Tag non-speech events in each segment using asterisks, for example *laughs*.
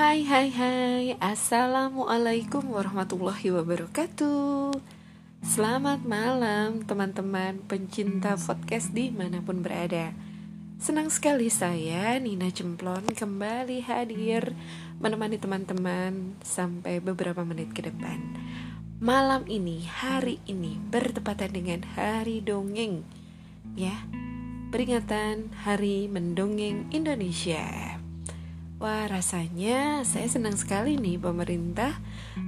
Hai hai hai. Assalamualaikum warahmatullahi wabarakatuh. Selamat malam teman-teman pencinta podcast di mana pun berada. Senang sekali saya Nina Cemplon kembali hadir Menemani teman-teman sampai beberapa menit ke depan. Malam ini, hari ini bertepatan dengan hari dongeng Ya, peringatan Hari Mendongeng Indonesia Wah rasanya saya senang sekali nih pemerintah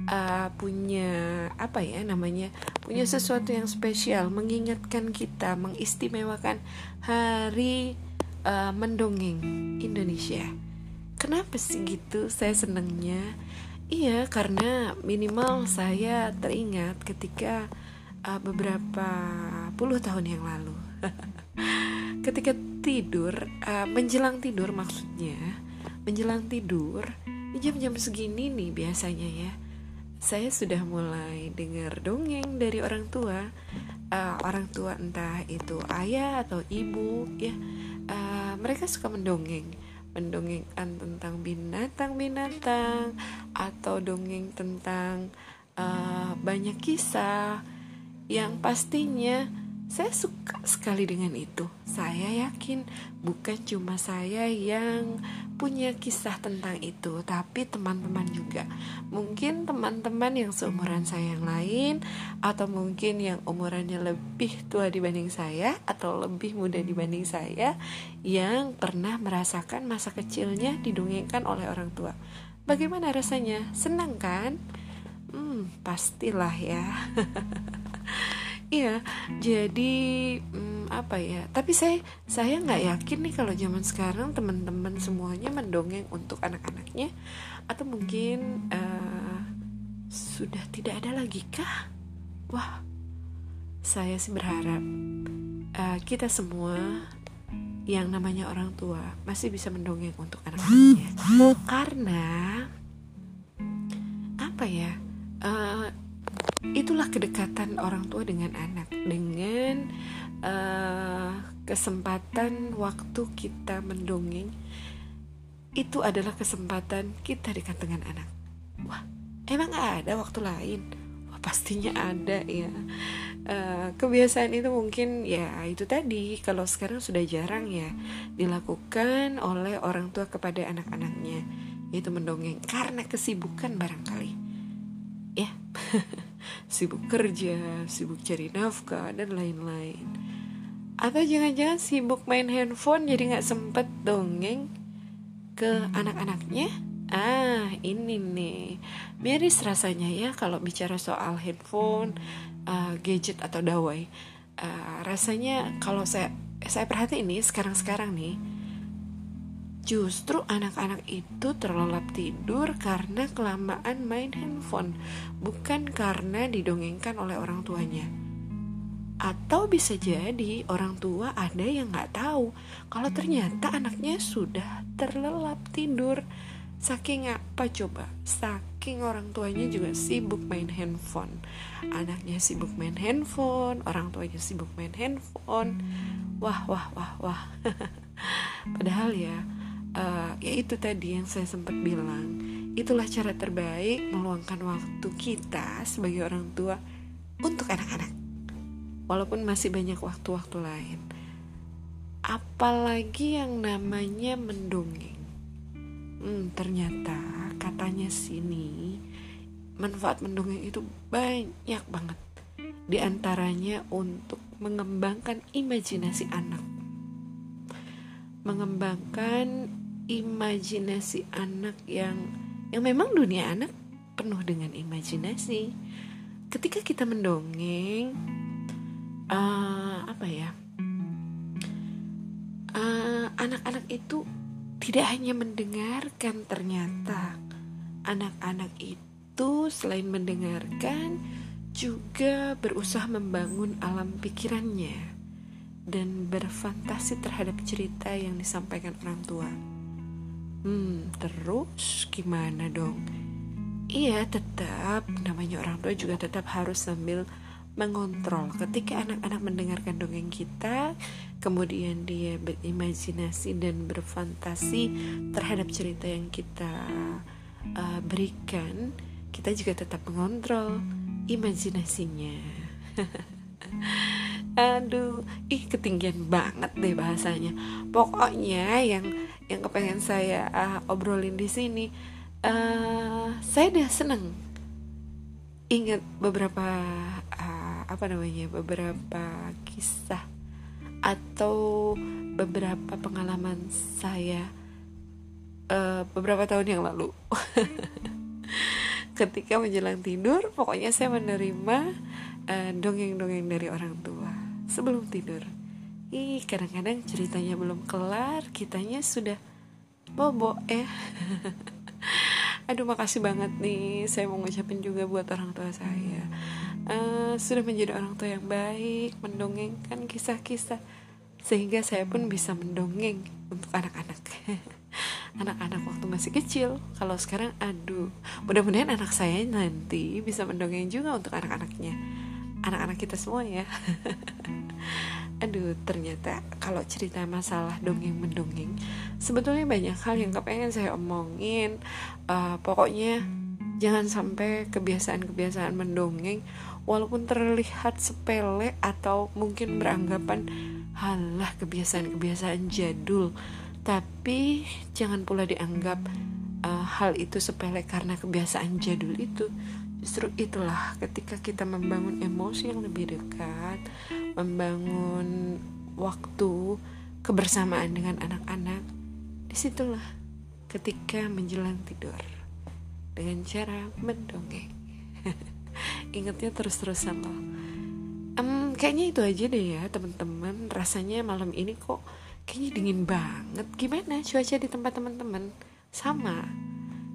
uh, punya apa ya namanya punya sesuatu yang spesial mengingatkan kita mengistimewakan hari uh, mendongeng Indonesia. Kenapa sih gitu? Saya senangnya iya karena minimal saya teringat ketika uh, beberapa puluh tahun yang lalu *laughs* ketika tidur uh, menjelang tidur maksudnya menjelang tidur jam-jam segini nih biasanya ya. Saya sudah mulai dengar dongeng dari orang tua. Uh, orang tua entah itu ayah atau ibu ya. Uh, mereka suka mendongeng. Mendongengkan tentang binatang-binatang atau dongeng tentang uh, banyak kisah. Yang pastinya saya suka sekali dengan itu. Saya yakin bukan cuma saya yang punya kisah tentang itu, tapi teman-teman juga. Mungkin teman-teman yang seumuran saya yang lain, atau mungkin yang umurannya lebih tua dibanding saya, atau lebih muda dibanding saya, yang pernah merasakan masa kecilnya didongengkan oleh orang tua. Bagaimana rasanya? Senang kan? Hmm, pastilah ya. *laughs* Iya, jadi hmm, apa ya? Tapi saya saya nggak yakin nih kalau zaman sekarang teman-teman semuanya mendongeng untuk anak-anaknya, atau mungkin uh, sudah tidak ada lagi kah? Wah, saya sih berharap uh, kita semua yang namanya orang tua masih bisa mendongeng untuk anak-anaknya, karena apa ya? Uh, itulah kedekatan orang tua dengan anak. Dengan uh, kesempatan waktu kita mendongeng itu adalah kesempatan kita dekat dengan anak. Wah emang ada waktu lain? Wah pastinya ada ya. Uh, kebiasaan itu mungkin ya itu tadi. Kalau sekarang sudah jarang ya dilakukan oleh orang tua kepada anak-anaknya yaitu mendongeng karena kesibukan barangkali. Ya *laughs* sibuk kerja, sibuk cari nafkah, dan lain-lain. Atau jangan-jangan sibuk main handphone jadi nggak sempet dongeng ke anak-anaknya? Ah, ini nih. Miris rasanya ya kalau bicara soal handphone, uh, gadget atau dawai. Uh, rasanya kalau saya saya perhati ini sekarang-sekarang nih Justru anak-anak itu terlelap tidur karena kelamaan main handphone, bukan karena didongengkan oleh orang tuanya. Atau bisa jadi orang tua ada yang nggak tahu kalau ternyata anaknya sudah terlelap tidur. Saking apa coba? Saking orang tuanya juga sibuk main handphone. Anaknya sibuk main handphone, orang tuanya sibuk main handphone. Wah, wah, wah, wah. *laughs* Padahal ya, uh, ya itu tadi yang saya sempat bilang. Itulah cara terbaik meluangkan waktu kita sebagai orang tua untuk anak-anak. Walaupun masih banyak waktu-waktu lain. Apalagi yang namanya mendongeng. Hmm, ternyata katanya sini manfaat mendongeng itu banyak banget. Di antaranya untuk mengembangkan imajinasi anak. Mengembangkan imajinasi anak yang yang memang dunia anak penuh dengan imajinasi. Ketika kita mendongeng, uh, apa ya? anak anak-anak itu tidak hanya mendengarkan ternyata anak-anak itu selain mendengarkan juga berusaha membangun alam pikirannya dan berfantasi terhadap cerita yang disampaikan orang tua. Hmm, terus gimana dong? Iya, tetap namanya orang tua juga tetap harus sambil mengontrol ketika anak-anak mendengarkan dongeng kita, kemudian dia berimajinasi dan berfantasi terhadap cerita yang kita uh, berikan, kita juga tetap mengontrol imajinasinya. *laughs* Aduh, ih ketinggian banget deh bahasanya. Pokoknya yang yang kepengen saya uh, obrolin di sini, uh, saya udah seneng ingat beberapa uh, apa namanya beberapa kisah atau beberapa pengalaman saya uh, beberapa tahun yang lalu. *laughs* Ketika menjelang tidur, pokoknya saya menerima dongeng-dongeng uh, dari orang tua sebelum tidur. Ih, kadang-kadang ceritanya belum kelar, kitanya sudah bobo eh. *laughs* Aduh, makasih banget nih. Saya mau ngucapin juga buat orang tua saya. Uh, sudah menjadi orang tua yang baik, mendongengkan kisah-kisah sehingga saya pun bisa mendongeng untuk anak-anak. *laughs* anak-anak waktu masih kecil. Kalau sekarang, aduh, mudah-mudahan anak saya nanti bisa mendongeng juga untuk anak-anaknya anak-anak kita semua ya. *laughs* Aduh ternyata kalau cerita masalah dongeng mendongeng sebetulnya banyak hal yang kepengen saya omongin. Uh, pokoknya jangan sampai kebiasaan-kebiasaan mendongeng walaupun terlihat sepele atau mungkin beranggapan halah kebiasaan-kebiasaan jadul. Tapi jangan pula dianggap uh, hal itu sepele karena kebiasaan jadul itu Justru itulah ketika kita membangun emosi yang lebih dekat, membangun waktu kebersamaan dengan anak-anak, di situlah ketika menjelang tidur dengan cara mendongeng. *laughs* Ingatnya terus-terusan loh. Um, kayaknya itu aja deh ya teman-teman. Rasanya malam ini kok kayaknya dingin banget. Gimana cuaca di tempat teman-teman? Sama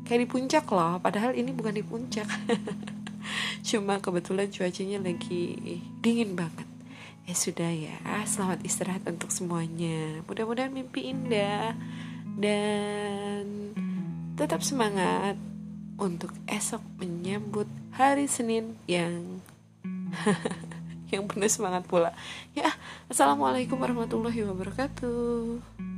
kayak di puncak loh padahal ini bukan di puncak. *laughs* Cuma kebetulan cuacanya lagi dingin banget. Ya sudah ya selamat istirahat untuk semuanya. Mudah-mudahan mimpi indah. Dan tetap semangat untuk esok menyambut hari Senin yang *laughs* yang penuh semangat pula. Ya assalamualaikum warahmatullahi wabarakatuh